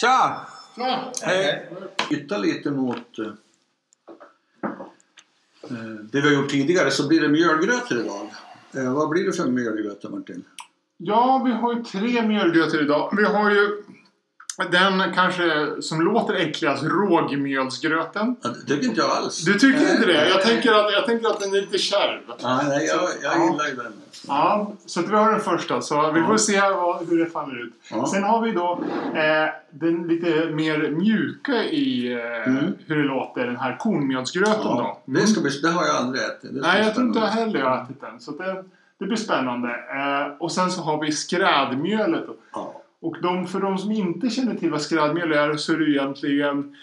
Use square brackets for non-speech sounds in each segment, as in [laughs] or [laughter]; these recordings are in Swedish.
Tja! Ja. Hej! Byta lite mot eh, eh, det vi har gjort tidigare så blir det mjölgrötor idag. Eh, vad blir det för mjölgrötor Martin? ja, vi har ju tre mjölgrötor idag. Vi har ju den kanske som låter äckligast, rågmjölsgröten. Ja, det tycker inte jag alls. Du tycker Nej. inte det? Jag tänker att, jag tänker att den är lite kärv. Nej, nej jag, jag Ja. gillar ju den. Ja, så att vi har den första. Så vi får se vad, hur det faller ut. Ja. Sen har vi då eh, den lite mer mjuka i eh, Mm. hur det låter, den här kornmjölsgröten Ja, då. det, ska bli, det har jag aldrig ätit. Nej, jag tror inte jag heller jag har ätit den. Så det, det blir spännande. Eh, och sen så har vi skrädmjölet. Då. Ja. Och de, för de som inte känner till vad skrädmjöl är så är det egentligen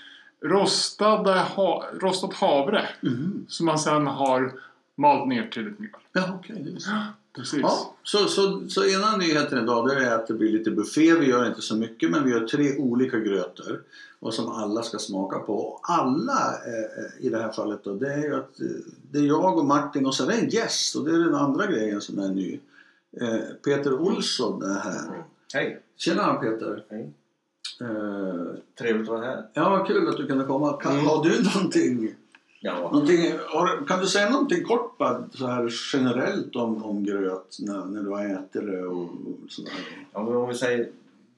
rostade ha, rostat havre Mhm. som man sen har malt ner till ett mjöl. Ja, okej. jag. Precis. Ja, så, så, så ena nyheten idag är att det blir lite buffé. Vi gör inte så mycket men vi gör tre olika grötor. Och som alla ska smaka på. Och alla eh, i det här fallet då, det är ju att eh, det är jag och Martin och sen är det en gäst. Och det är den andra grejen som är ny. Eh, Peter Olsson är här. Hej! Tjena Peter! Hej. Eh, Trevligt att vara här. ja, kul att du kunde komma. Kan, Mm. Har du någonting, Ja, någonting har, kan du säga någonting kort bara, så här generellt om, om gröt när, när du har ätit det och, och sådär? ja men om vi säger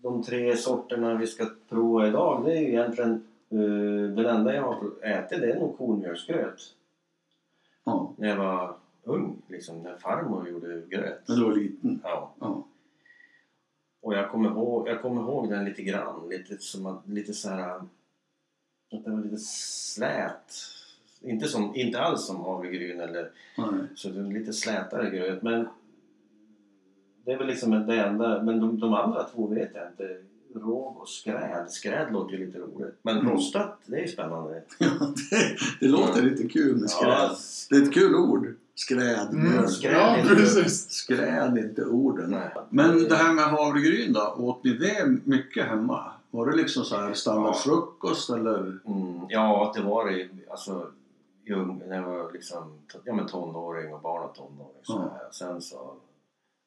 de tre sorterna vi ska prova idag det är ju egentligen uh, den enda jag har ätit det är nog kornmjölsgröt. Ja, När jag var ung, liksom när farmor gjorde gröt. när du var liten. Ja. Ja. Och jag kommer, ihåg, jag kommer ihåg den lite grann. Lite, som att, lite så här... Att den var lite slät. Inte, som, inte alls som havregryn eller Nej. Så det är lite slätare gröt. Men det är väl liksom det enda. Men de, de andra två vet jag inte. Råg och skräd. Skräd låter ju lite roligt. Men Mm. rostat, det är ju spännande. [laughs] Ja, det, det låter lite kul med skräd. Ja, Det är ett kul ord. Skräd. Mm, skräd ja, precis. Skräd, inte orden. Nej. Men det här med havregryn då, åt ni det mycket hemma? Var det liksom så här standardfrukost eller? Mm, ja, det var det. Alltså, när jag var liksom, ja, men tonåring och barn och tonåring. Så Ja. Sen så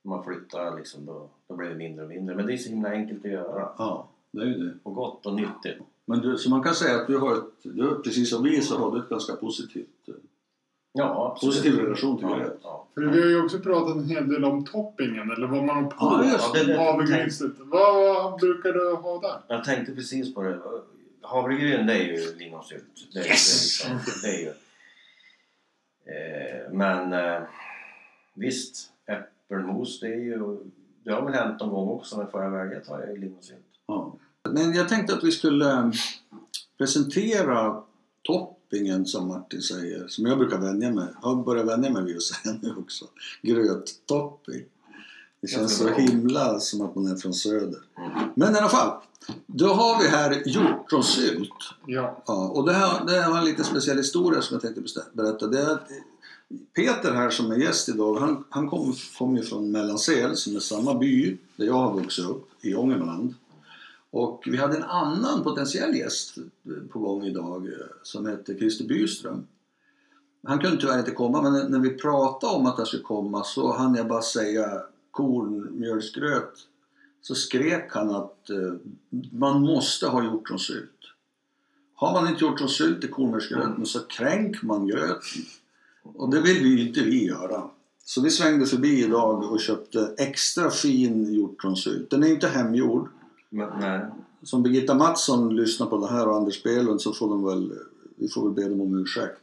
när man flyttade liksom, då, då blev det mindre och mindre. Men det är så himla enkelt att göra. Ja, det är det. Och gott och nyttigt. Men du, så man kan säga att du har ett, du, precis som vi så har du ett ganska positivt, Ja, absolut. positiv relation till gröt. ja. För vi har ju också pratat en hel del om toppingen, eller vad man har på Ja, just det. Vad brukar du ha där? Jag tänkte precis på det. Havregryn det är ju lingonsylt. Det, är- Yes! det, är liksom, det är ju. Eh, men eh, visst, äppelmos det är ju... Det har väl hänt någon gång också men får jag välja tar jag ju lingonsylt. Ja. Men jag tänkte att vi skulle eh, presentera toppingen som Martin säger, som jag brukar vänja mig, har börjat vänja mig vid att [laughs] säga nu också. Gröttopping. Det känns så himla som att man är från söder. Mm. Men i alla fall, då har vi här hjortronsylt. Ja. Ja, och det här, det här var en lite speciell historia som jag tänkte berätta. Det är Peter här som är gäst idag, han, han kommer kom ju från Mellansel som är samma by där jag har vuxit upp, i Ångermanland. Och vi hade en annan potentiell gäst på gång idag eh, som hette Christer Byström. Han kunde tyvärr inte komma men när- vi pratade om att han skulle komma så hann jag bara säga kornmjölsgröt så skrek han att eh, man måste ha hjortronsylt. Har man inte hjortronsylt i kornmjölsgröten så kränker man gröten. Och det vill vi ju inte vi göra. Så vi svängde förbi idag och köpte extra fin hjortronsylt. Den är inte hemgjord. Men, nej. Som Birgitta Mattsson lyssnar på det här och Anders Spelund så får de väl, vi får väl be dem om ursäkt.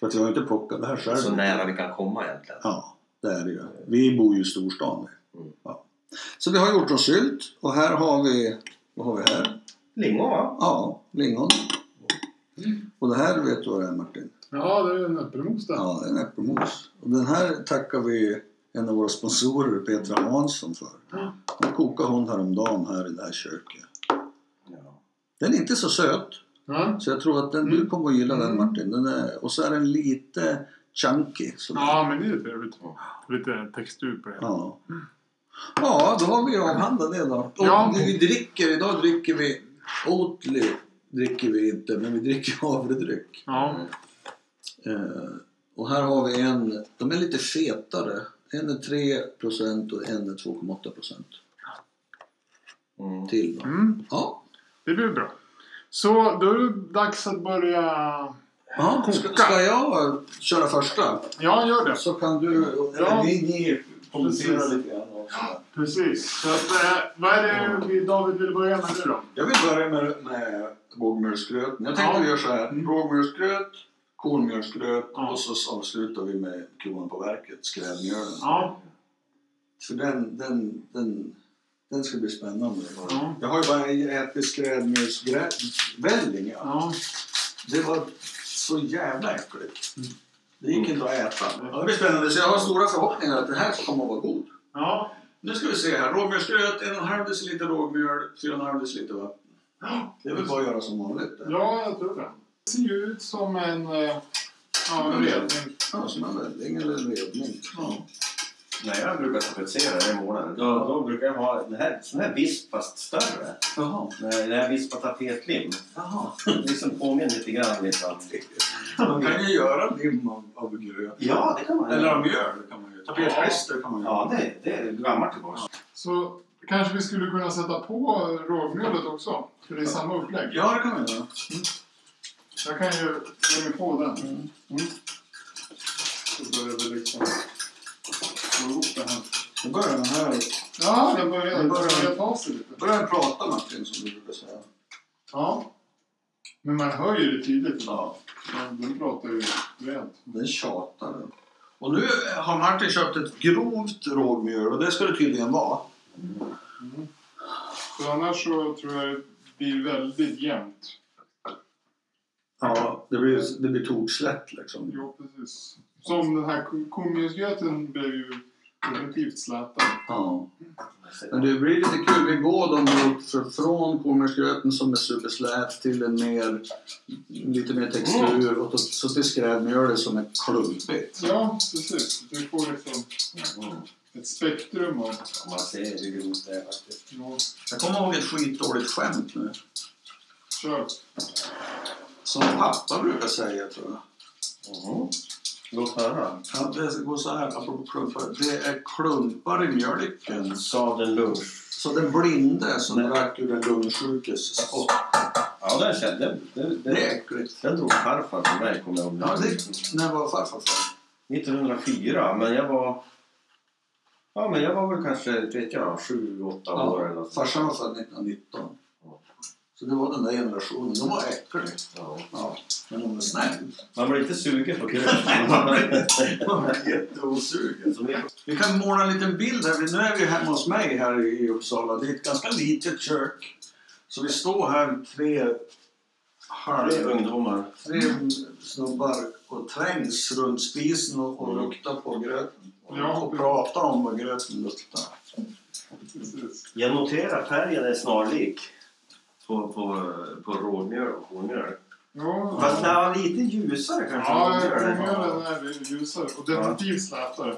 För att vi har inte plockat det här själv. Så nära vi kan komma egentligen. Ja, det är det ju. Vi bor ju i storstan. Mm. Ja. Så vi har hjortronsylt och här har vi, vad har vi här? Lingon va? Ja, lingon. Och det här vet du vad det är Martin? Ja, det är en äppelmos där. Ja, det är en äppelmos. Och den här tackar vi en av våra sponsorer, Petra Hansson, för. Hon kokade hon häromdagen här i det här köket. Den är inte så söt, Ja. så jag tror att den, du kommer att gilla den Mm. Martin. Den är, och så är den lite chunky. Så ja, men det är trevligt. Lite textur på det. Ja. ja, då har vi avhandlat det då. Och Ja. vi dricker, idag dricker vi Oatly dricker vi inte, men vi dricker [laughs] havredryck. Ja. Eh, och här har vi en, de är lite fetare. En är 3% och en är 2,8%. Mm. till. Då. Mm, Ja. det blir bra. Så då är det dags att börja... ja. Ska, ska jag köra första? Ja, gör det. Så kan du, Ja. ni, ni kommentera lite grann. Precis. Så att, eh, vad är det vi, David vill börja med nu då? Jag vill börja med, med rågmjölsgröten. Jag tänkte Ja. vi gör så här. Mm. Rågmjölsgröt, kornmjölsgröt Ja. och så avslutar vi med kronan på verket, skrävmjölen. Ja. För den, den, den, den ska bli spännande. Ja. Jag har ju bara ätit skrävmjölsvälling. Ja. Ja. Det var så jävla äckligt. Mm. Det gick inte att äta. Ja, det blir spännande. Så jag har stora förhoppningar att det här kommer att vara god. Ja. Nu ska vi se här. Rågmjölsgröt, 1,5 deciliter rågmjöl, 4,5 deciliter vatten. Det är väl bara att göra som vanligt. det. Ja, jag tror det. Det ser ju ut som en... eh, Ja, en redning. Ja, som en välling eller en redning. Ja. När jag brukar tapetsera den månaden, då, Ja. då brukar jag ha den här, sån här visp fast större. Jaha. När jag vispar tapetlim. Jaha. [laughs] Det liksom påminner lite grann liksom. Man kan ju göra lim av, av gröt. Ja, det kan man Eller av mjöl kan man ju. Tapetklister kan man göra. Ja, det, det är gammalt tillbaka. Så kanske vi skulle kunna sätta på rågmjölet också. För det är samma upplägg. Ja, det kan man göra. Jag kan ju ge mig på den. Mm. Så börjar vi liksom få ihop det här. Nu börjar den här... Ja, den börjar, Den den börjar- börjar ta sig lite. börjar den prata Martin, som du brukar säga. Ja. Men man hör ju det tydligt. Ja. Den, den pratar ju rent. Den tjatar den. Och nu har Martin köpt ett grovt rågmjöl och det ska det tydligen vara. Mm. För annars så tror jag det blir väldigt jämnt. Ja, det blir, det blir tokslätt liksom. Jo, precis. Som den här komjölsgröten blev ju definitivt slätad. Ja. Men det blir lite kul. Vi går då mot från kornmjölsgröten som är superslät till en mer, lite mer textur och så, till skrävmjölet som är klumpigt. Ja, precis. Du får liksom ett spektrum av... Om man ser hur grovt det är faktiskt. Ja, Jag kommer ihåg ett skitdåligt skämt nu. kör. Som pappa brukar säga tror jag. Mm. Låt höra. Ja, det går så här, apropå klumpar. Det är klumpar i mjölken. Sa den lunch. Så den blinde som Nej. drack ur den lungsjukes spott. Ja, den kände Det är äckligt. den drog farfar för mig, kommer jag ihåg. Ja, det, när var farfar född? 1904, men jag var... Ja, men jag var väl kanske, vet jag, sju, åtta år eller något. Farsan var född 1919. Så det var den där generationen. De var äckliga. Ja. Ja, men de var snälla. Man blir inte sugen på gröt. De var jätteosugen. Vi kan måla en liten bild här. Nu är vi hemma hos mig här i Uppsala. Det är ett ganska litet kök. Så vi står här tre, halv, ungdomar. tre snubbar och trängs runt spisen och, och Mm. luktar på gröten. Ja. Och pratar om vad gröten luktar. Precis. Jag noterar färgen är snarlik på, på, på rågmjöl och kornmjöl. Ja, Fast den var lite ljusare kanske. ja komjöllen är ljusare och definitivt slätare.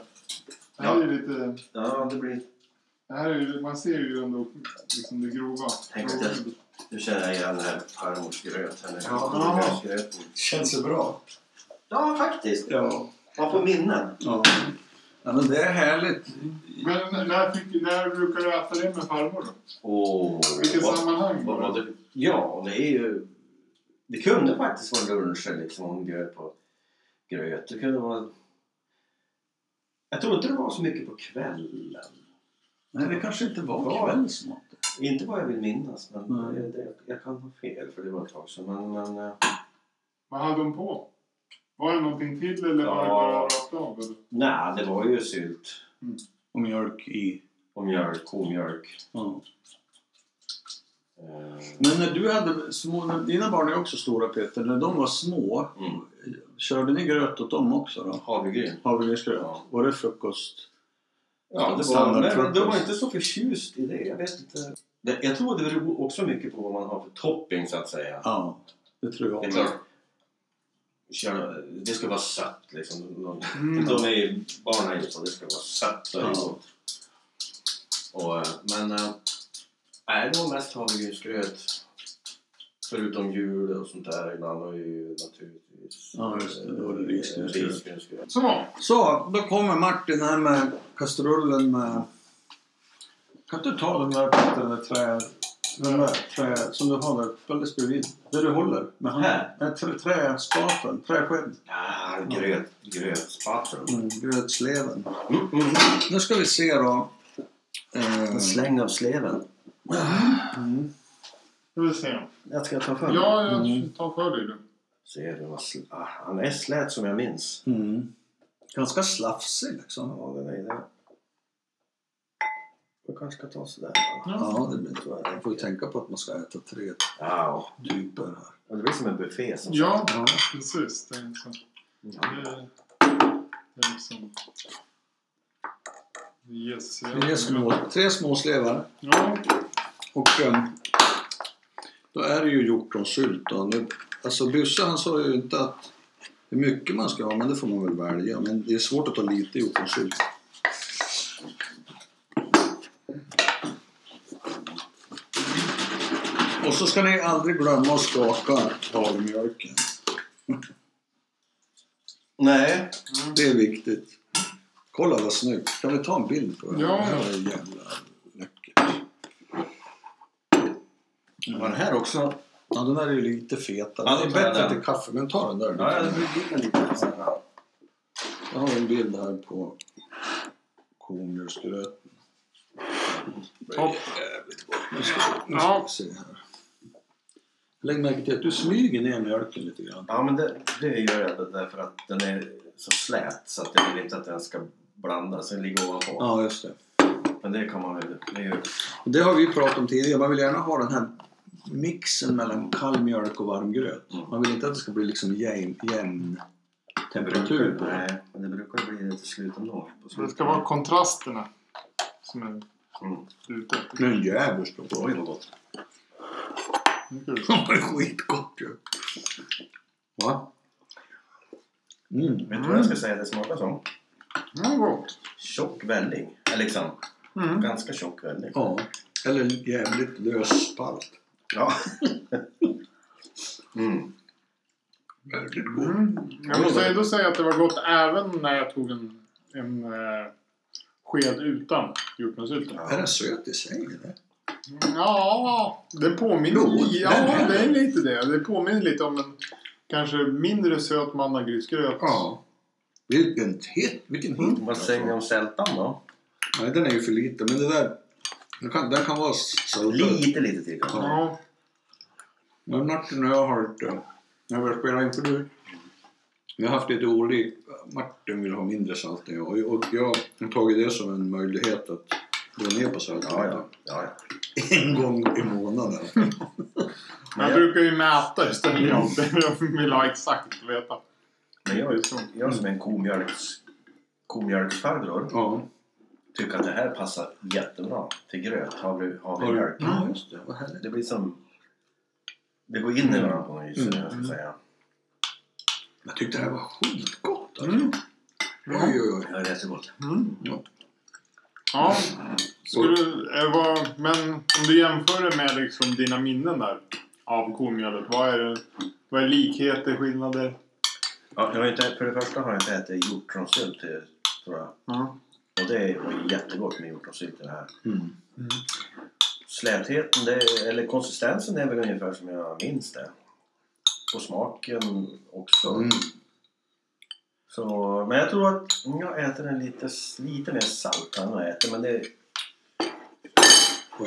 Det här är lite... Ja, det blir... Det här är, ju- man ser ju ändå liksom det grova. Nu känner jag igen den här farmors gröt. Ja. Känns det bra? Ja, faktiskt. Ja. Man får minnen. ja. Ja, men det är härligt. Men när, fick, när brukar du äta det med farmor då? Åh, Vilket vad- sammanhang vad var var det? det? Ja, det är ju... Det kunde faktiskt vara luncher liksom. Hon bjöd på gröt. Det kunde vara... Jag tror inte det var så mycket på kvällen. Nej, det kanske inte var Ja. kvällsmat. Inte vad jag vill minnas, men Nej. det, det, jag kan ha fel för det var ett tag sedan. Men, men eh, Vad hade de på? Var det någonting till eller var det bara rakt av? Eller? nej, det var ju sylt Och mjölk i. och mjölk, komjölk. Eh, Men när du hade små, när dina barn är också stora Peter, när de var små, mm. körde ni gröt åt dem också då? Havregryn. Havregrynsgröt? Ja. Var det frukost? Ja, det var, men de var inte så förtjust i det. Jag vet inte. Det, jag tror det beror också mycket på vad man har för topping så att säga. Ja, det tror jag också. Kör- Det ska vara sött liksom. De, Mm. de är ju, barnen är ju så, det ska vara sött och Ja. gott. Och, eh, men äh, är det var mest havregrynsgröt. Förutom jul och sånt där ibland har ju naturligtvis Ja, just det. Då var det eh, risgrynsgröt. Så, Så, då kommer Martin här med kastrullen med Kan du ta den där, den där trä... Den där trä som du har där alldeles bredvid. Där du håller. Med handen. Här? Nej, trä, träspaten. Träsked. Ah, gröt, grötspatel. Mm, grötsleven. Mm, mm. Nu ska vi se då. Eh, En släng av sleven. mm. Vi vill se. Jag ska ta för mig. Ja, jag Mm. tar för dig du. Ser du vad sl- ah, han är slät som jag minns. Mm. Ganska slafsig liksom. Ja, den är det. Jag kanske ska ta sådär. Ja, det blir så. Man får ju tänka på att man ska äta tre Ja, typer här. och det blir som en buffé som Ja, Ja. precis. Det är, inte sagt. Det, det är liksom... Yes, ja. Tre små, tre små slevar. Ja, Och ehm, då är det ju hjortronsylt alltså Bysse han sa ju inte att hur mycket man ska ha, men det får man väl välja. Men det är svårt att ta lite hjortronsylt. Och så ska ni aldrig glömma att skaka havremjölken. Nej. Det är viktigt. Kolla vad snyggt. Kan vi ta en bild på det? Ja. Det här är jävla läckert. Var det här också? Ja, den där är ju lite fetare. Ja, det är bättre den. till kaffe, men ta den där. Ja, det blir lite så här. Jag har en bild här på komjölksgröten. Det är jävligt gott. Nu ska, nu ska Ja. vi se här. Lägg märke till att du smyger ner mjölken lite grann. Ja, men det, det gör jag därför att den är så slät så att jag vill inte att den ska blandas. Den ligger ovanpå. Ja, just det. Men det kan man väl... Det ju... Det har vi pratat om tidigare. Man vill gärna ha den här mixen mellan kall mjölk och varm gröt. Mm. Man vill inte att det ska bli liksom jämn, jämn temperatur på det. Nej, men det brukar bli det till slut ändå. På det ska vara kontrasterna som är Mm. ute. Men jävligt gott. Oj, vad gott. Det. Det är skitgott ju. Va? Mm. Vet du vad jag ska säga det smakar som? Ja, gott. Tjock välling. Eller liksom, Mm. ganska tjock välling. Ja. Eller jävligt lös spalt. Ja. [laughs] mm. Väldigt god. Mm. Jag måste ändå säga att det var gott även när jag tog en, en eh, sked utan hjortronsylt. Är den söt i sig eller? Ja, det påminner li- Ja, den är det är lite det. Det påminner lite om en kanske mindre söt mannagrynsgröt. Ja. Vilken hit! Vilken hit! Vad säger ni om sältan då? Nej, den är ju för liten. Men det där... Den kan, den kan vara saltad. Lite, lite till kanske. Ja. Men Martin och jag har inte... När vi har spelat in förut. Vi har haft lite olika... Martin vill ha mindre salt än jag. Och jag har tagit det som en möjlighet att gå ner på saltet. Ja, ja. ja, ja. [laughs] En gång i månaden. Men [laughs] Jag brukar ju mäta istället. Jag, jag vill ha exakt veta. men jag, jag som är en komjölks, komjölksfarbror Ja. tycker att det här passar jättebra till gröt. Havre, havremjölk. Ja, just det. Vad härligt. Det blir som... Det går in i varandra på något vis. Mm. Jag ska säga. Jag tyckte det här var skitgott alltså. Mm. Oj, oj, oj. Det är jättegott. Mm. Ja. Ja, skulle, eh, vad, men om du jämför det med liksom dina minnen där av komjölet. Vad är, det, vad är likheter, skillnader? Ja, jag har inte, för det första har jag inte ätit hjortronsylt till, tror jag. Ja. Och det var ju jättegott med hjortronsylt i det här. Mm. Slätheten, det, eller konsistensen är väl ungefär som jag minns det. Och smaken också. Mm. Så, men jag tror att jag äter den lite, lite mer salt än jag äter. Men det,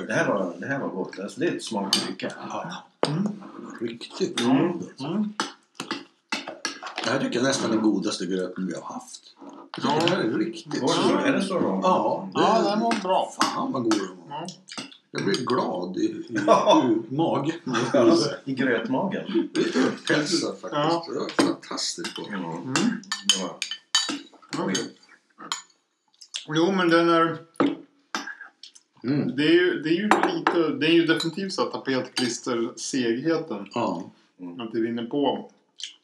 det, här, var, det här var gott. Alltså, det är ett. Ja. Mm. Riktigt Mm. Mm. Det här tycker jag är nästan den godaste gröten vi har haft. Ja. Det här är riktigt är det så långt? Ja, det, Ja, den var bra. Fan vad god den var. Ja. Jag blir glad i, i, i [laughs] magen. [laughs] I grötmagen. Lite upphetsad faktiskt. Ja. Det var fantastiskt gott. Mm. Mm. Okej. Jo, men den är... Mm. Det är ju, det är ju lite... Det är ju definitivt så att tapetklister-segheten. Ja. Att det rinner på.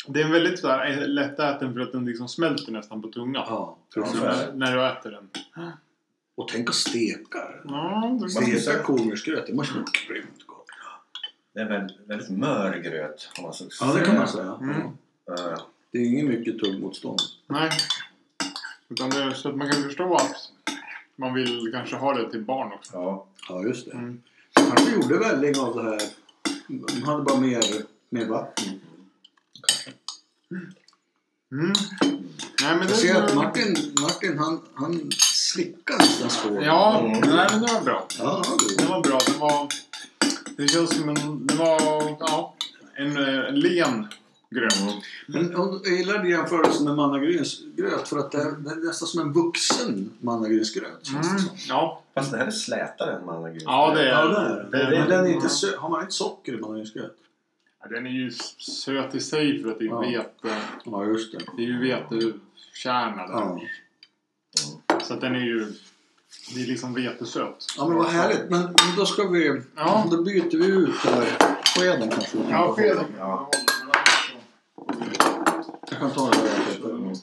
Det är väldigt så här, lättäten för att den liksom smälter nästan på tungan. ja. När, när du äter den. Och tänk att steka det Steka. Komjölksgröt, det måste vara grymt gott. det är väldigt, väldigt mör gröt. Om man så Ja, det kan man säga. Mm. Eh, Det är inget mycket tuggmotstånd. Nej. Utan det, så att man kan förstå att man vill kanske ha det till barn också. Ja. Ja, just det. Mm. Kanske gjorde välling av det här. De hade bara mer, mer vatten. Mm. Nej, men det Jag ser att är Martin, Martin han, han slickar nästan skålen. Ja, Mm. nej, men det var bra. Ja, Det var bra. Det var... Det känns som en... Det var... Ja. En, eh, en len gröt. Mm. Men hon- jag gillade jämförelsen med mannagrynsgröt för att det är, det är nästan som en vuxen mannagrynsgröt. känns det Mm. som. Ja. Fast det här är slätare än mannagrynsgröt. Ja, det är Ja, det är det. Det- det- Men den är inte sö- har man inte socker i mannagrynsgröt? Ja, Den är ju söt i sig för att det är Ja. vete... Ja, just det. Det är ju vetekärna där. Ja. Så att den är ju... Det är liksom vetesöt. ja, men vad härligt. Men men då ska vi... Ja. Då byter vi ut här. Skeden kanske. vi kan Ja, ta. skeden. Ja. Jag kan ta den där.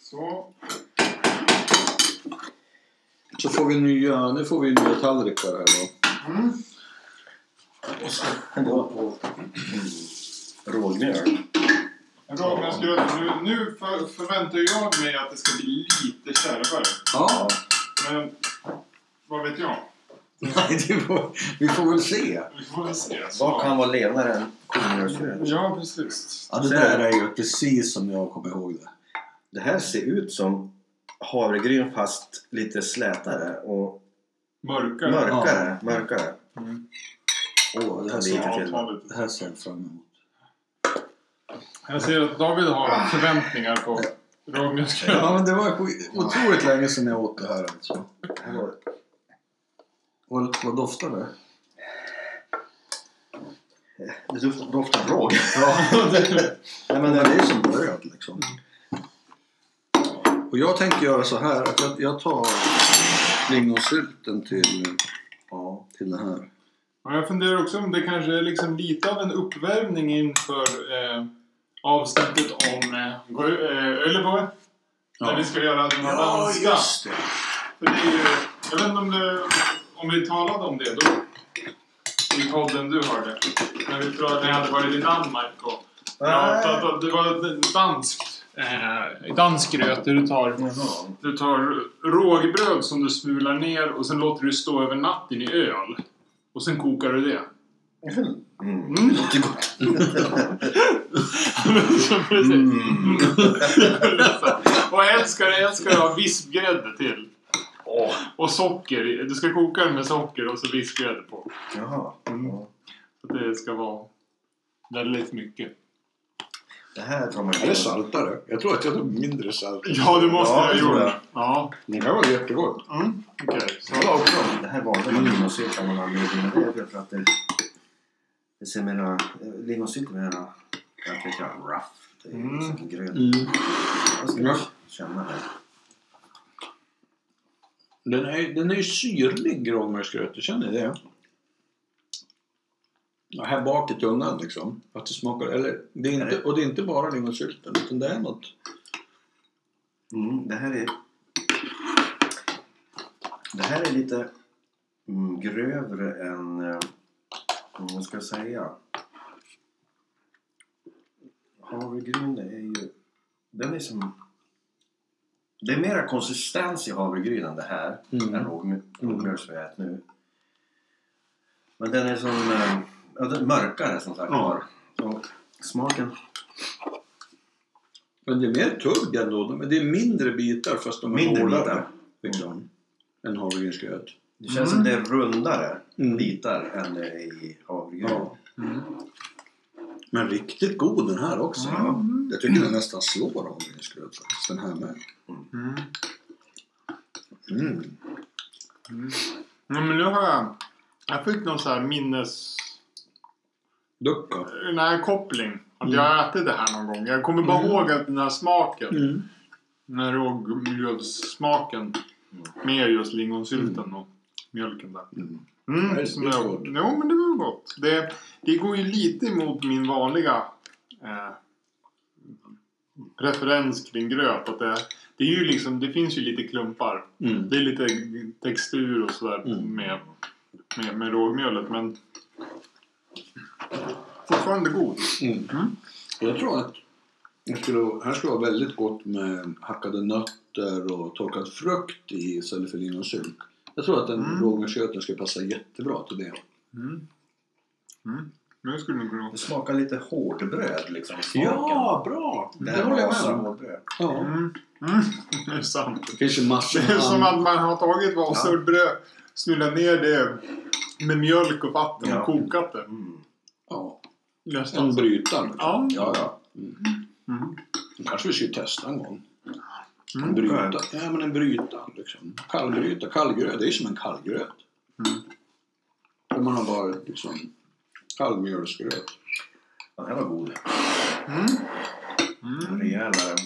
Så. Så får vi nya, nu får vi nya tallrikar här då. Mm. Och rågmjöl. Rågmjölsgröt. Nu, nu för, förväntar jag mig att det ska bli lite kärvare. Ja. Men vad vet jag? Nej, det får, vi får väl se. Vi får väl se. Så. Vad kan vara lenare än komjölsgröt? Ja, precis. Ja, det där är ju precis som jag kommer ihåg det. Det här ser ut som havregryn fast lite slätare och Mörkare. mörkare. mörkare. Mm. Ja, till. ta lite. det här ser jag fram emot. Jag ser att David har förväntningar på rågmjölsgröt. Ja, men det var otroligt länge sedan jag åt det här alltså. Det Vad, vad doftar det? Det doftar, doftar råg. Ja, [laughs] Nej, men det, är som bröd liksom. Och jag tänker göra så här att jag, jag tar lingonsylten till, ja. till det här. Ja, jag funderar också om det kanske är liksom lite av en uppvärmning inför eh, avsnittet om eh, eh, Öleborg. Där vi ska göra den här danska. det. För det är ju, jag vet inte om, det, om vi talade om det då. I podden du hörde. När vi pratade, när jag hade varit i Danmark och pratat. Det var danskt. Eh, dansk gröt där du tar, du tar rågbröd som du smular ner och sen låter du stå över natten i öl. Och sen kokar du det. Mm. Mm. Det låter gott. Mm. och jag älskar, jag älskar ha vispgrädde till. Och socker. Du ska koka den med socker och så vispgrädde på. Jaha. Mm. Ja. Så det ska vara väldigt mycket. Det här tar man Är det saltare? Jag tror att jag tog mindre salt. Ja, det måste Ja, jag ha jag. gjort. Ja. Det här var jättegott. Mm. Okej. Så. Det här valde man lingonsylt av någon anledning. Det är för att det, det ser mera... Lingonsylt mera... Jag vet jag, rough. Det är Mm. liksom grönt. Mm. Jag ska Ja. känna det. Den är, den är ju syrlig rågmjölsgröt, du känner det? Ja, här bak i tungan liksom. Att det smakar, eller, det är inte, och det är inte bara lingonsylten utan det är något. Mm, det här är... Det här är lite mm, grövre än... mm, Vad ska jag säga? Havregryn det är ju... Den är som... Det är mera konsistens i havregryn än det här. Mm. Än rågmjö- rågmjöl som vi äter nu. Men den är som... eh, Ja, den är mörkare som sagt Ja. var. Och smaken... Men det är mer tugg ändå. Men det är mindre bitar fast de är Mindre hårdare. bitar. Liksom, än havregrynsgröt. Det känns Mm. som det är rundare Mm. bitar är i havregryn. Ja. Mm. Men riktigt god den här också. Mm. Jag tycker den nästan slår havregrynsgröt faktiskt. Den här med. Mm. Mm. Ja, men nu har jag... Jag fick någon så här minnes... Ducka. Nej, koppling. Att Mm. jag har ätit det här någon gång. Jag kommer bara Mm. ihåg att den här smaken. Mm. Den här rågmjölssmaken. Med just lingonsylten och mjölken där. Mm. Mm, Väldigt som jag, gott. jo, men det var gott. Det, det går ju lite emot min vanliga eh, preferens kring gröt. Att det, det, är ju liksom, det finns ju lite klumpar. Mm. Det är lite textur och sådär Mm. med, med, med rågmjölet. Men fortfarande god. Mm. Mm. Jag tror att det skulle, här skulle vara väldigt gott med hackade nötter och torkad frukt i istället för lingonsylt. Jag tror att en Mm. rågmjölsgröten skulle passa jättebra till det. Mm. Mm. Men skulle nog kunna Det smakar lite hårdbröd liksom. smaken. Ja, bra! Det håller jag med om. Ja. Mm. Mm. Det är sant. Det finns ju massor Det är som att man har tagit Vasabröd, smulat ner det med mjölk och vatten Ja. och kokat det. Mm. ja, Nästan en brytare. Ja. ja, ja. Mm. Det kanske vi skulle testa en gång. En Mm. bryta. Ja, men en bryta liksom. Kallbryta, kallgröt. Det är som en kallgröt. Mm. Där man har bara liksom kallmjölsgröt. Den här var god. Mm. Mm. Rejälare.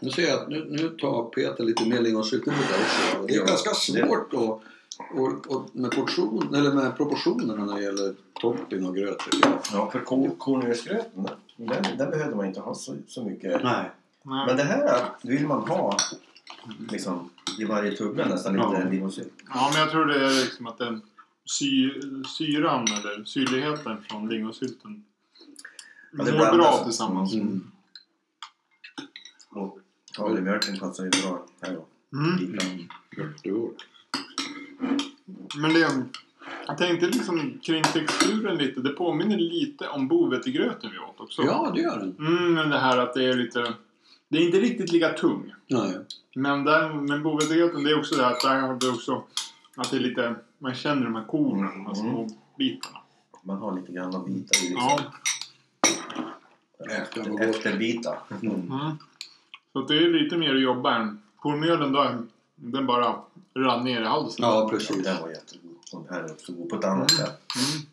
Nu ser jag att nu, nu tar Peter lite mer lingonsylt det också. Det är Ja, ganska det- svårt att och, och med, portion, eller med proportionerna när det gäller topping och gröt. Ja, för ko- kornmjölsgröten, den, den behövde man inte ha så, så mycket. Nej. Nej. Men det här vill man ha liksom, i varje tugga nästan Ja. lite lingonsylt. Ja, men jag tror det är liksom att den sy, syran eller syrligheten från lingonsylten Ja, det mår bra tillsammans. Mm. Och havremjölken passar ju bra här då. Mm. Mm. Men det, jag tänkte liksom kring texturen lite. Det påminner lite om bovetegröten vi åt också. Ja, det gör den. Mm, men det här att det är lite... Det är inte riktigt lika tung. Nej. Men där, men bovetegröten, det är också det här att där har du också... Att det är lite... Man känner de här kornen, de här små bitarna. Man har lite grann av bitar i liksom. Ja. Efter. Mm. Mm. Så att det är lite mer att jobba än. Kornmjölen då, den bara rann ner i halsen. Ja, precis. den var jättegod. Den här är också god på ett annat Mm. sätt. Mm.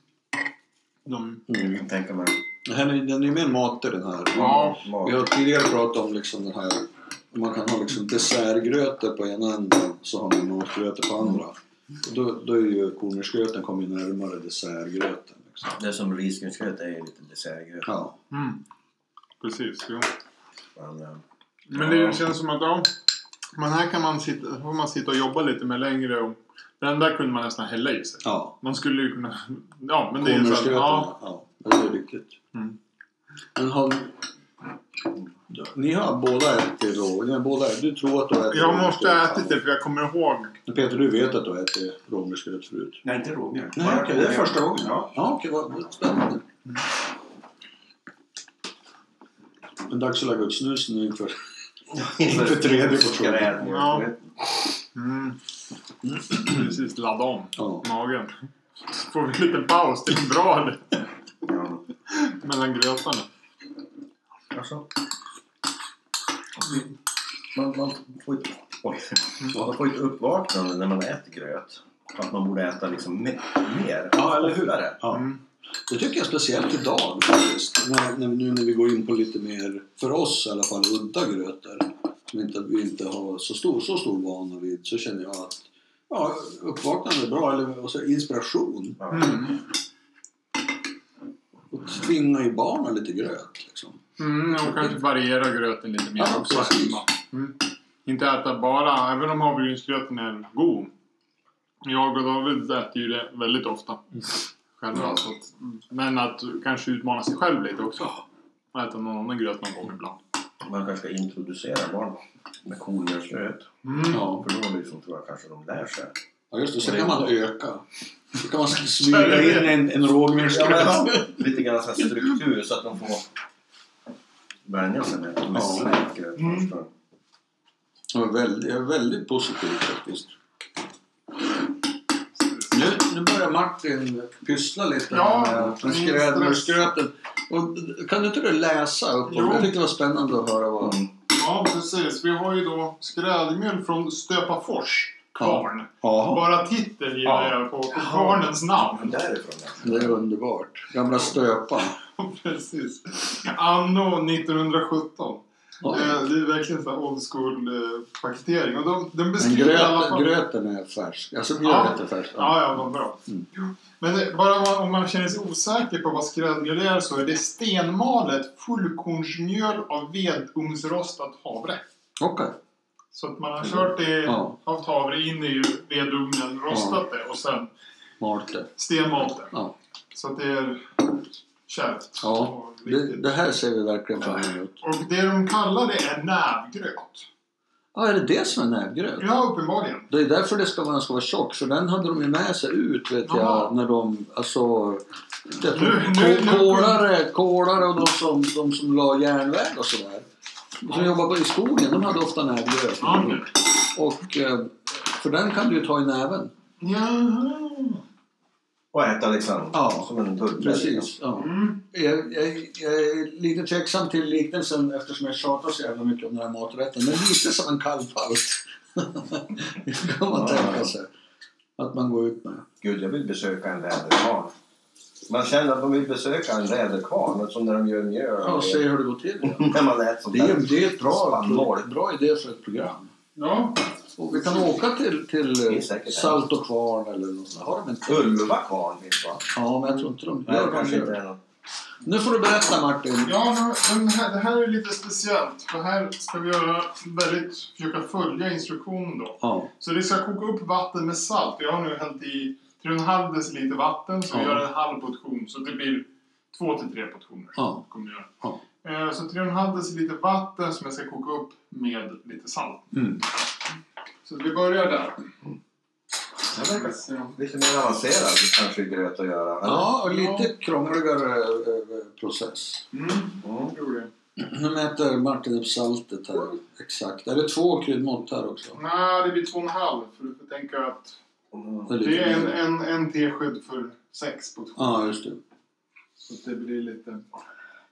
De, Jag Mm. kan tänka mig. Den är- Den är mer matig den här. Ja. Vi har tidigare pratat om liksom den här man kan ha liksom dessertgrötor på ena änden så har man matgrötor på andra. Och då, då är ju kornmjölsgröten kommer ju närmare dessertgröten. Liksom. Det är som risgrynsgröt är ju lite dessertgröt. Ja. mm. Precis, jo. Men, eh, Men det känns som att ja, men här kan man sitta, får man sitta och jobba lite med längre och den där kunde man nästan hälla i sig. ja. Man skulle ju kunna... Ja, men det är ju så att, ja, ja. Ja. Det är riktigt. Mm. Men har, ni har båda ätit rå... Ni har båda, du tror att du har ätit Jag måste ha ätit det för jag kommer ihåg. Men Peter, du vet att du har ätit rågmjölsgröt förut? Nej, inte rågmjölk. Nej, okej. det är första gången? Ja. Ja, okej. Vad vad spännande. Men dags att lägga ut snusen nu [laughs] inför... Inför tredje portionen. Skrädmjölsgröt. Mm. Precis, ladda om Ja. magen. Får vi en liten paus till en bra eller? Ja. mellan grötarna. Alltså. Man, man, får ett, oj, man får ett uppvaknande när man äter gröt. Att man borde äta liksom me- mer. Ja, eller hur? Oftare. Ja. Mm. Det tycker jag speciellt idag faktiskt. När, när, nu när vi går in på lite mer, för oss i alla fall, udda grötor. Som inte, vi inte har så stor, så stor vana vid. Så känner jag att ja, uppvaknande är bra. Eller och så inspiration. Ja. Mm. Tvinga i barnen lite gröt. Liksom. Mm, och kanske variera gröten lite mer Ja, också precis. Mm. Inte äta bara, även om havregrynsgröten är god. Jag och David äter ju det väldigt ofta. Själva. Så att, men att kanske utmana sig själv lite också. Och äta någon annan gröt någon gång ibland. Man kanske ska introducera barn med kornmjölsgröt. Mm. Ja. För då liksom, tror jag kanske de lär sig. Ja, just det. Så kan man öka. Så kan man [laughs] smyga in en, en rågmjölsgröt. Ja, lite grann så här struktur så att de får vänja sig med, med Ja. slät gröt Mm. då. Jag är väldigt, jag är väldigt positiv faktiskt. Nu, nu börjar Martin pyssla lite Ja, med. Och Kan du inte du läsa upp? Jo. Jag tyckte det var spännande att höra vad... Mm. Ja, precis. Vi har ju då skrädmjöl från Stöpafors kvarn. Ja, Bara titeln gillar Ja. jag på, på kvarnens namn. Därifrån ja. det är underbart. Gamla stöpan. [laughs] Precis. Anno 1917. Ja. Det är verkligen så old school eh, paketering. Och de, de Men beskriver alla gröten, fall... gröten är färsk. Alltså Ja. mjölet är färskt. Ja, ja, vad bra. Mm. Men det, bara om man, om man känner sig osäker på vad skrädmjöl är så är det stenmalet fullkornsmjöl av vedugnsrostat havre. Okej. Så att man har kört det Ja. av havre in i vedugnen, rostat det och sen Marte. stenmalt det. Ja. Så att det är kärvt. Ja. Det, det här ser vi verkligen fram emot. Och det de kallar det är nävgröt. Ja, är det det som är näbgröt? Ja, uppenbarligen. Det är därför det ska vara, den ska vara tjock, för den hade de ju med sig ut vet Jaha. jag, när de, alltså... Jag tror, Nu- nu- kolare, kolare och de som, de som la järnväg och sådär. Som jobbade på- i skogen, de hade ofta okej. Och, eh, för den kan du ju ta i näven. Jaha. Och äta liksom Ja, som en. Precis. Ja. Mm. Jag, jag, jag är lite tveksam till liknelsen eftersom jag tjatar så jävla mycket om den här maträtten. Men lite som en kalvpalt. [laughs] det kan man Ja. tänka sig. Att man går ut med. Gud, jag vill besöka en väderkvarn. Man känner att man vill besöka en väderkvarn, som när de gör mjöl. Ja, och se hur det går till. Ja. [laughs] när man äter sånt Det, är, där. det är ett bra, Spannmål. bra idé för ett program. Ja. Och vi kan åka till, till eh, Salt och kvarn eller något sånt. Har de inte? Ulva kvarn finns va? Ja, men jag tror inte de Nej, gör det kanske inte är. Nu får du berätta Martin. Ja, men det här, det här är lite speciellt. För här ska vi göra väldigt, försöka följa instruktionen då. Ja, Så det ska koka upp vatten med salt. Jag har nu hällt i 3,5 deciliter vatten så vi Ja. gör en halv portion. Så det blir 2 till 3 portioner. ja, Kommer göra. Ja. Eh, Så 3,5 deciliter vatten som jag ska koka upp med lite salt. mm. Så vi börjar där. Det verkar lite mer avancerad kanske gröt att göra. ja och lite krångligare eh, process. Mm. Tror det. Nu mäter Martin upp saltet här exakt. Är det två kryddmått här också? Nej, det blir 2,5. För du får tänka att Mm. Det är en, en, en teskedd för 6 portioner. Ja, just det. Så att det blir lite... det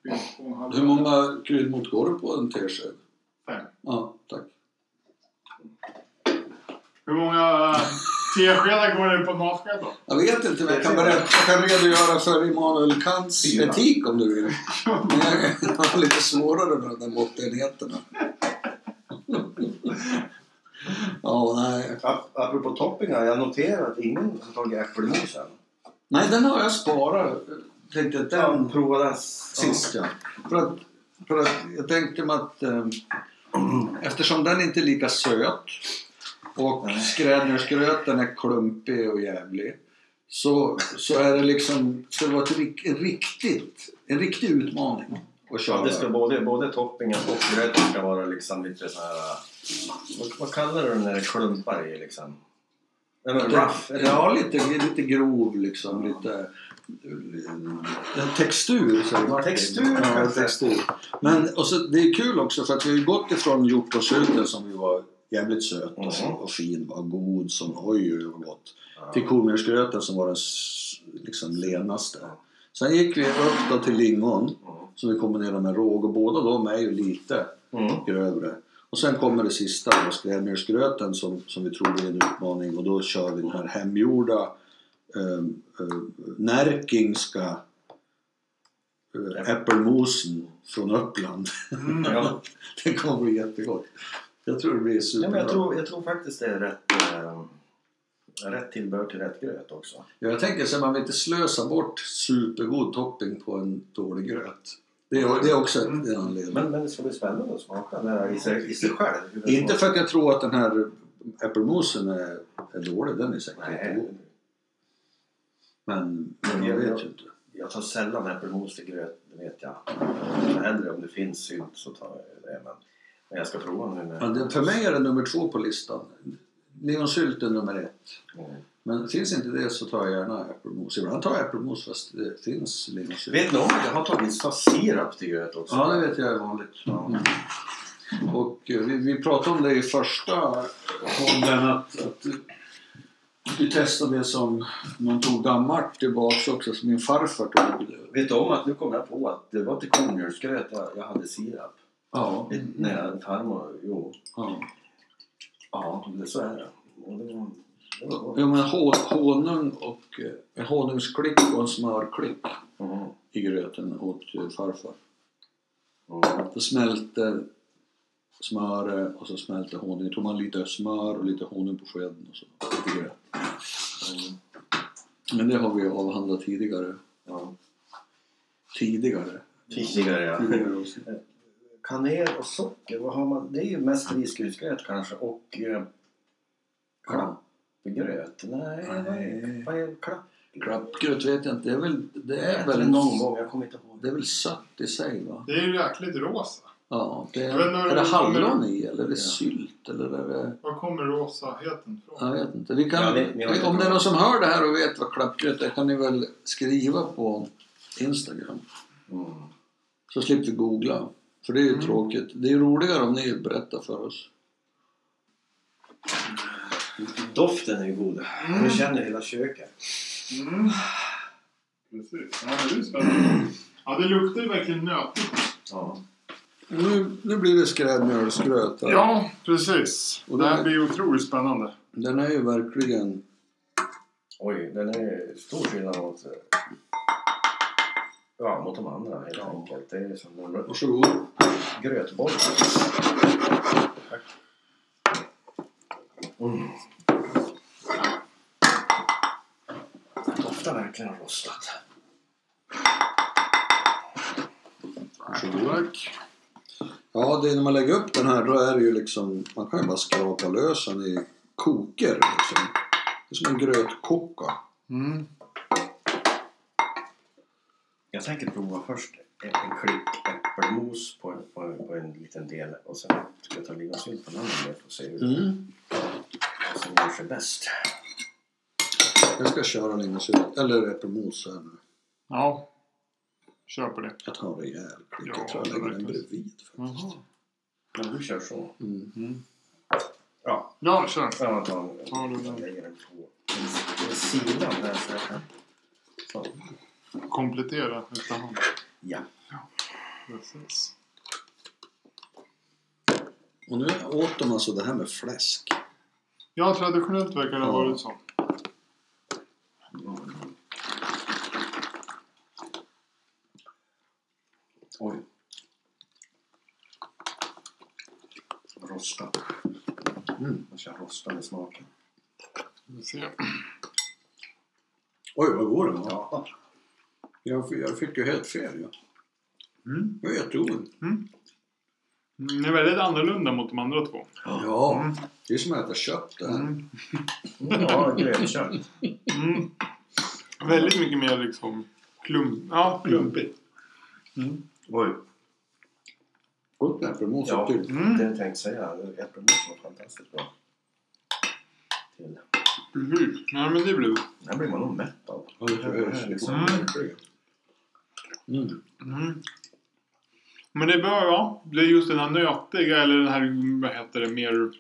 blir 2,5. Hur många kryddmått går det på en tesked? Fem. Ja, tack. Hur många teskedar går det på en matsked då? Jag vet inte, men jag kan, berätta, jag kan redogöra för Immanuel Kants Fyra. etik om du vill. [laughs] Men jag har lite svårare med de där måttenheterna. Ja, Apropå toppingar, jag noterar att ingen har tagit äppelmos än. Nej, den har jag sparat. Tänkte att den Den provades sist ja. För att, för att jag tänkte mig att eh, eftersom den inte är lika söt och Nej. skrädnarsgröten är klumpig och jävlig så, så är det liksom ska det vara ett, rik- en, riktigt, en riktig utmaning att köra. Ja, det ska både, både toppingen och gröten ska vara liksom lite så här... Vad, vad kallar du det när det klumpar i liksom? Nej, men rough? eller? Ja, lite, lite grov liksom. Lite, en textur säger man. Textur, ja, textur. Men och så, det är kul också för att vi har ju gått ifrån hjortronsylt som ju var jävligt söt och, Mhm. och fin och god som oj, oj, vad gott. Ja. Till kornmjölsgröten som var den liksom lenaste. Sen gick vi upp då till lingon Mm. som vi kombinerade med råg och båda de är ju lite Mm. grövre. Och sen kommer det sista, då, skrädmjölsgröten som, som vi tror blir en utmaning och då kör vi den här hemgjorda eh, eh, närkingska eh, äppelmosen från Uppland. Mm. Ja. [laughs] det kommer bli jättegott. Jag tror det blir Ja, superbra. men jag, tror, jag tror faktiskt det är rätt, eh, rätt tillbehör till rätt gröt också. Ja, jag tänker så att man vill inte slösa bort supergod topping på en dålig gröt. Det är, det är också en en anledning. Men, men det ska bli spännande att smaka det här i sig, i sig själv. inte för att jag tror att den här äppelmosen är, är dålig, den är säkert Nej, jättegod. Men, men Ja, jag ja. vet ju inte. jag tar sällan äppelmos till gröt, det vet jag. Hellre om det finns sylt så tar jag det. Men, men jag ska prova nu med... Ja, det, för mig är det nummer två på listan. Lejonsylt är nummer ett. Mm. Men finns inte det så tar jag gärna äppelmos. Ibland tar jag äppelmos fast det finns lejonsylt. Vet om att jag har tagit sirap till gröt också? Ja, det vet jag är vanligt. Mm. Och eh, vi, vi pratade om det i första podden att, att vi testade det som man tog gammalt tillbaks också, som min farfar tog. Vet du om att nu kom jag på att det var till kornmjölsgröt jag, jag hade sirap? Ja, Det- När jag farmor... Jo. ja. Ja, det, så är det. Och det, var, Jo, men honung och eh, en honungsklick och en smörklick Mm. i gröten åt eh, farfar. Mm. Så smälte smöret och så smälte honungen. tog man lite smör och lite honung på skeden och så lite gröt. Mm. Men det har vi avhandlat tidigare. Ja. Tidigare. Tidigare ja. Tidigare. Kanel och socker, vad har man? Det är ju mest risgrynsgröt kanske och eh, klappgröt. Nej, vad är, Nej. vad är klapp? Klappgröt vet jag inte. Det är väl, det Jag är väl, någon gång, jag kommer inte ihåg. det är väl sött i sig va? Det är ju jäkligt rosa. Ja, det är, är det hallon i eller är det Ja. sylt eller är det... Var kommer rosaheten ifrån? Jag vet inte. Vi kan, Ja, det- inte om det är någon som hör det här och vet vad klappgröt är kan ni väl skriva på Instagram. Mm. Så slipper vi googla. För det är ju Mm. tråkigt. Det är roligare om ni berättar för oss. Doften är ju god. Mm. Jag känner hela köket. Mm. Precis. Ja, det är spännande. Ja, det luktar ju verkligen nötigt. Ja. Nu, nu blir det skrädmjölsgröt här. Ja, precis. Och Det det- här blir otroligt spännande. Den är ju verkligen... Oj, den är stor skillnad mot, eh, ja, mot de andra helt enkelt. Det är som en Varsågod. grötboll. Tack. Mm. Doftar verkligen rostat. Varsågod. Tack. Ja, det är när man lägger upp den här då är det ju liksom... Man kan ju bara skrapa lös den i koker liksom. Det är som en grötkocka. Mm. Jag tänker prova först en, en klick äppelmos på, på, en- på en liten del och sen ska jag ta lingonsylt på en annan del för att se hur Mm. Som gör sig bäst. Jag ska köra lingonsylt, eller äppelmos här nu. Ja. Kör på det. Jag tar en rejäl klick. Ja, jag tror jag lägger den bredvid faktiskt. Jaha. Men du kör så. Mm. Mm. Ja, Ja, kör. jag tar den. Jag lägger den på sidan där så jag kan... Så. Komplettera efterhand. Ja. Precis. Och nu åt de alltså det här med fläsk. Ja, traditionellt verkar det ha varit så. Oj. Rostat. Mm. Man kör rostad i smaken. Vi ser. Oj, vad går den? Ja. Jag, jag fick ju helt fel. Ja. Mm. Det var jättegod. Mm, Det är väldigt annorlunda mot de andra två. Ja, Mm. det är som att äta kött det här. Mm. Ja, grötkött. Mm. Väldigt mycket mer liksom klump, ja, klumpigt. Mm. Oj. Gott med äppelmos Ja, till. Mm. det jag tänkte säga. Äppelmos var fantastiskt bra. Till. Precis. Ja, men det blir här blir man nog mätt av. Ja, det jag är liksom. Mm. verkligen. Mm. Mm. Men det är bra, ja. Det är just den här nötiga eller den här, vad heter det, mer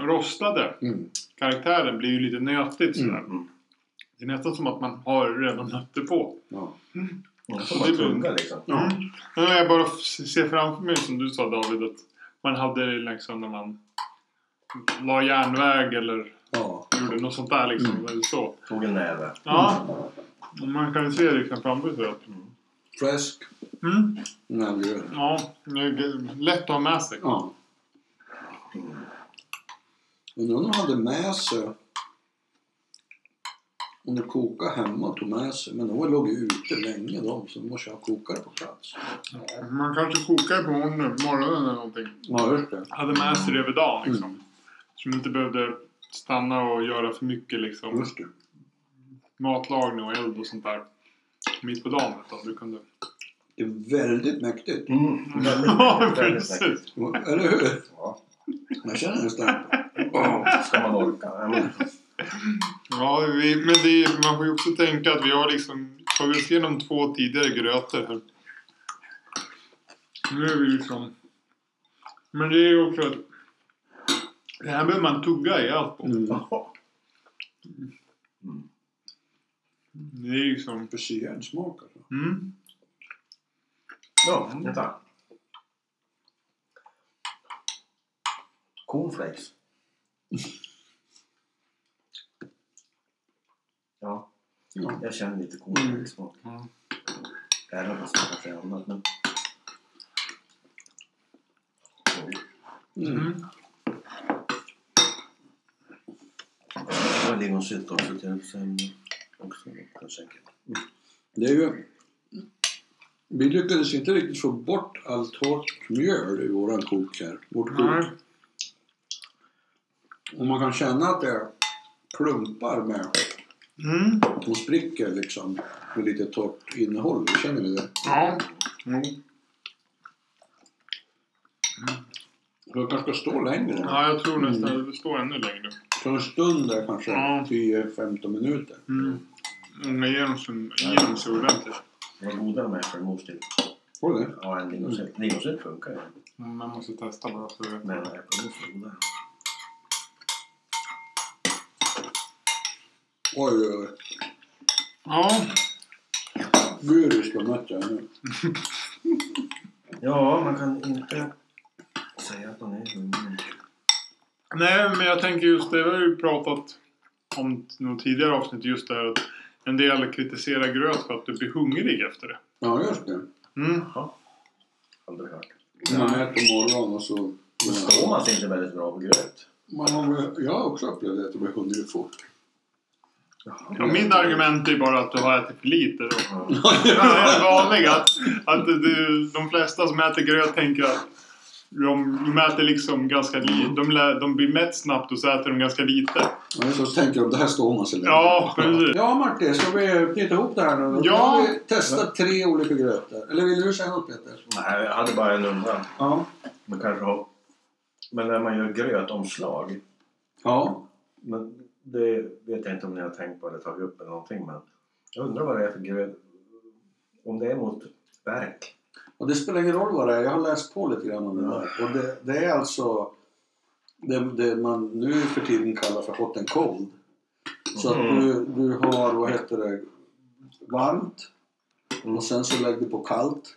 rostade Mm. karaktären blir ju lite nötigt sådär. Mm. Det är nästan som att man har redan nötter på. Ja. Ja, som man tuggar liksom. Ja. Mm. Ja, jag bara ser framför mig som du sa David att man hade liksom när man la järnväg eller ja. gjorde något sånt där liksom. Mm. Eller så. Tog en näve. Ja. Man kan ju se liksom framför sig att Fläsk. mm. Nej, Ja, det är lätt att ha med sig. Ja. Undrar om de hade med sig om de kokade hemma och tog med sig. Men de låg ju ute länge de så de måste ha kokare på plats. Man kanske kokar på morgonen, eller någonting. Ja, just det. Hade med sig det över dagen liksom. Mm. Så man inte behövde stanna och göra för mycket liksom. Just det. Matlagning och eld och sånt där. Mitt på dagen utan du kunde... Det är väldigt mäktigt. Mm. Ja, [laughs] Väldigt precis. mäktigt. Eller hur? Ja. Jag känner nästan. Ska man orka? Ja, vi, men det, man får ju också tänka att vi har liksom tagit oss igenom två tidigare grötor här. Nu är vi liksom... Men det är ju också att... Det här behöver man tugga i allt på. Mm. Det är ju. För järnsmak alltså. Mm. Ja, vänta. Cornflakes. [laughs] Ja, Ja. jag känner lite cornflakes-smak. Mm. Även fast det kanske är annat, men... Mm. Mm. Det var lingonsylt också till sen också. Kanske. Det är ju... Vi lyckades inte riktigt få bort allt hårt mjöl i våran kok här. Vårt kok. Nej. Och man kan känna att det klumpar med Mm. och spricker liksom med lite torrt innehåll. Känner ni det? Ja. Jo. Så det kanske ska stå längre. Ja, jag tror nästan att det står ännu längre. Så en stund där kanske Ja. 10-15 minuter. Mm. Många igenom sig, igenom sig ordentligt. Vad goda de är för en mos till. Får det? Ja, en lingonsylt. Lingonsylt funkar ju. Men Man måste testa bara så vet Men man. äppelmos är godare. Oj, oj, oj. Ja, Gud, ska möta jag nu. Ja, man kan inte säga att man är hungrig. Nej men jag tänker just det, vi har ju pratat om något tidigare avsnitt just det här att en del kritiserar gröt för att du blir hungrig efter det. Ja, just det. Mm. Jaha. Aldrig hört. Man äter på morgonen och så... Då står man sig inte väldigt bra på gröt. Man har, jag har också upplevt att jag blir hungrig fort. Ja, mitt argument är bara att du har ätit för lite då. Det är vanligt att, att du, de flesta som äter gröt tänker att de, de äter liksom ganska lite. De, de blir mätt snabbt och så äter de ganska lite. Ja, så tänker jag, det här står man sig länge. Ja, precis. Ja, Martin, ska vi knyta ihop det här nu? Ja. Nu har vi testat tre olika grötor. Eller vill du säga något Peter? Nej, jag hade bara en undran. Ja. Man kanske har... Men när man gör grötomslag. Ja. Men det vet jag inte om ni har tänkt på eller tagit upp eller någonting. Men jag undrar vad det är för gröt. Om det är mot värk. Och det spelar ingen roll vad det är. Jag har läst på lite grann om det där. Och det, det är alltså det, det man nu för tiden kallar för hot and cold. Så att Mm. du, du har, vad heter det, varmt. Mm. Och sen så lägger du på kallt.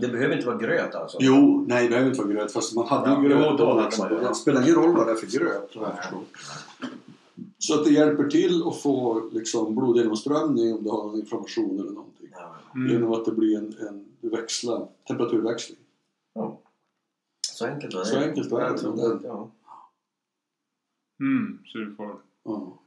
Det behöver inte vara gröt alltså? Jo, nej det behöver inte vara gröt. Fast man hade Ja, ju gröt jo, då Liksom. det, spelar ingen roll vad det är för gröt. vad jag förstår. Så att det hjälper till att få liksom, blodgenomströmning om du har en inflammation eller någonting. Mm. Genom att det blir en, en växla, temperaturväxling. Ja. Så enkelt var det. Så enkelt var det. Att- Ja. Mm, så du får Ja.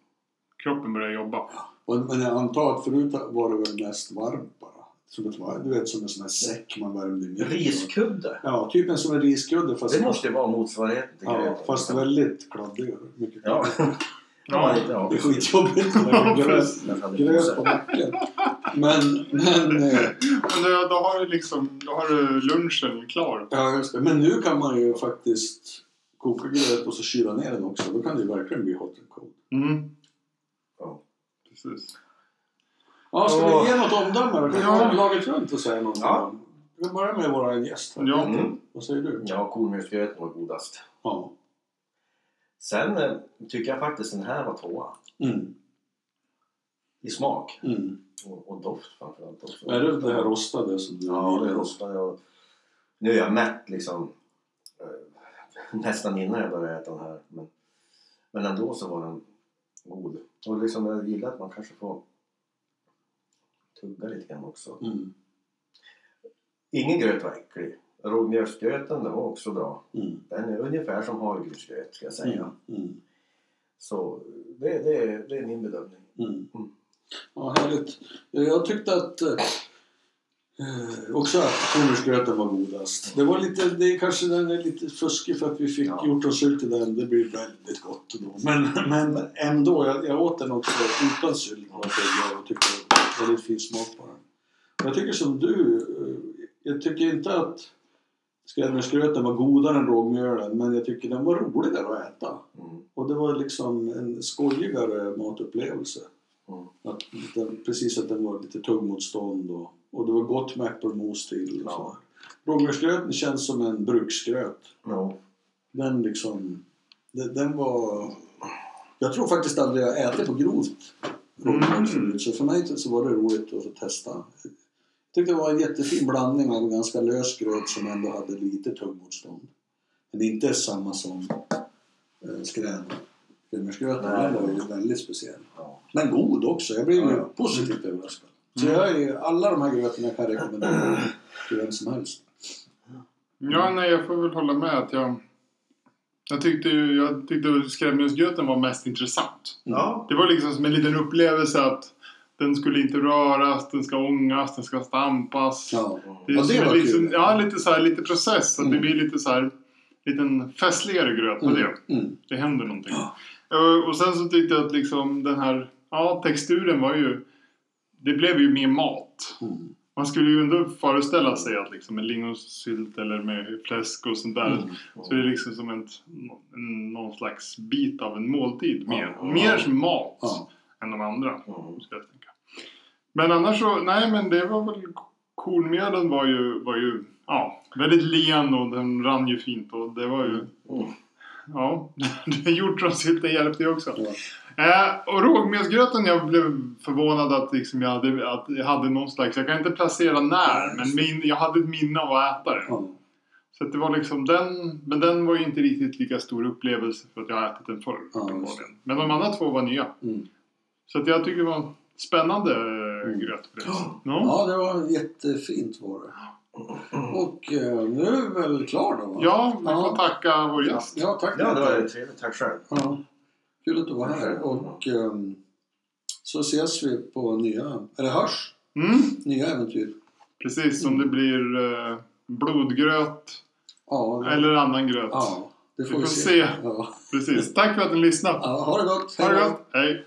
kroppen börja jobba. Och, men jag antar att förut var det väl mest varmt bara. Som ett, var- du vet som en sån här säck man värmde i. Riskudde. Ja, typ en som en riskudde fast, Det måste ju vara motsvarigheten till ja, fast väldigt kladdigare. Mycket kladdigare. Ja, [laughs] lite, ja. Det är skitjobbigt Ja, gröt, på nacken. Men, men, eh, Men då, då har du liksom, då har du lunchen klar. ja, just det. men nu kan man ju faktiskt koka gröt och så kyla ner den också. Då kan det ju verkligen bli hot and cold. Mm. Ja. Precis. Ja, ska Åh. vi ge något omdöme då? Kan Ja. vi laget runt och säga någonting? Ja. Vi kan börja med våra gäst här. Ja. Mm. Vad säger du? Ja, kornmjölksgröten var godast. Ja. Sen eh, tycker jag faktiskt den här var tvåa. Mm. I smak. Mm. Och, och doft framförallt också. Är det det här rostade som du Ja, det rostade och Nu är jag mätt liksom eh, [laughs] nästan innan jag började äta den här. Men, men ändå så var den god. Och liksom jag gillar att man kanske får tugga lite grann också. Mm. Ingen gröt var äcklig. Rågmjölksgröten den var också bra. Mm. Den är ungefär som havregrynsgröt ska jag säga. Mm. Mm. Så det, det, är, det är min bedömning. Mm. Mm. Ja, härligt. Jag tyckte att eh, också att kornmjölksgröten var godast. Det var lite, det är kanske den är lite fuskig för att vi fick Ja. hjortronsylt i den. Det blir väldigt gott då. Men, men ändå, jag, jag åt den också utan sylt. Och jag tyckte det var väldigt fin smak på den. Jag tycker som du, eh, jag tycker inte att skräddmjölksgröten var godare än rågmjölen men jag tycker den var roligare att äta. Mm. Och det var liksom en skojigare matupplevelse. Mm. Att den, precis att den var lite tuggmotstånd och, och det var gott med äppelmos till. Och Ja. så. Rågmjölksgröten känns som en bruksgröt. Ja. Den liksom... Den, den var... Jag tror faktiskt aldrig jag ätit på grovt rågmjöl förut. Så för mig så var det roligt att testa. Tyckte det var en jättefin blandning av en ganska lös gröt som ändå hade lite tuggmotstånd. Men inte samma som eh, den var ju väldigt speciell. Ja. Men god också. Jag blev ju Ja, ja. positivt överraskad. Så jag är, alla de här grötorna kan jag rekommendera till vem som helst. Ja, nej, jag får väl hålla med att jag... Jag tyckte jag tyckte skräddmjölksgröten var mest intressant. Ja. Det var liksom som en liten upplevelse att den skulle inte röras, den ska ångas, den ska stampas. Ja. Det är Ja, det var liten, kul. Ja, lite så här, lite process. Så att det Mm. blir lite så här, liten festligare gröt på Mm. det. Mm. Det händer någonting. Eh, Och sen så tyckte jag att liksom den här, ja texturen var ju, det blev ju mer mat. Mm. Man skulle ju ändå föreställa sig att liksom med lingonsylt eller med fläsk och sånt där Mm. så är det liksom som en, någon slags bit av en måltid. Mer, Ja. mer som mat Ja. än de andra. Mm. Ska jag tänka. Men annars så, nej men det var väl Kornmjölen var ju, var ju ja, väldigt len och den rann ju fint och det var ju Mm. Ja, [laughs] hjortronsylten hjälpte ju också. Ja. Eh, och rågmelsgröten, jag blev förvånad att, liksom jag, hade, att jag hade någon slags, jag kan inte placera när, men min, jag hade ett minne av att äta det. Ja. Så det var liksom den, men den var ju inte riktigt lika stor upplevelse för att jag har ätit den förr. Ja, det. men de andra två var nya. Mm. Så att jag tycker det var spännande mm. gröt förresten. Ja. ja, det var jättefint var det. Och eh, nu är vi väl klara då? va? ja, vi Ja. får tacka vår gäst. Ja, tack. Ja, det var trevligt. Tack själv. Ja, kul att du var här. Och ehm, så ses vi på nya, eller hörs, Mm, nya äventyr. precis, som det blir eh, blodgröt Ja, det, eller annan gröt. ja det får Vi vi får se. se. Ja. Precis. Tack för att ni lyssnade. Ja, ha det gott. Ha det gott. Hej.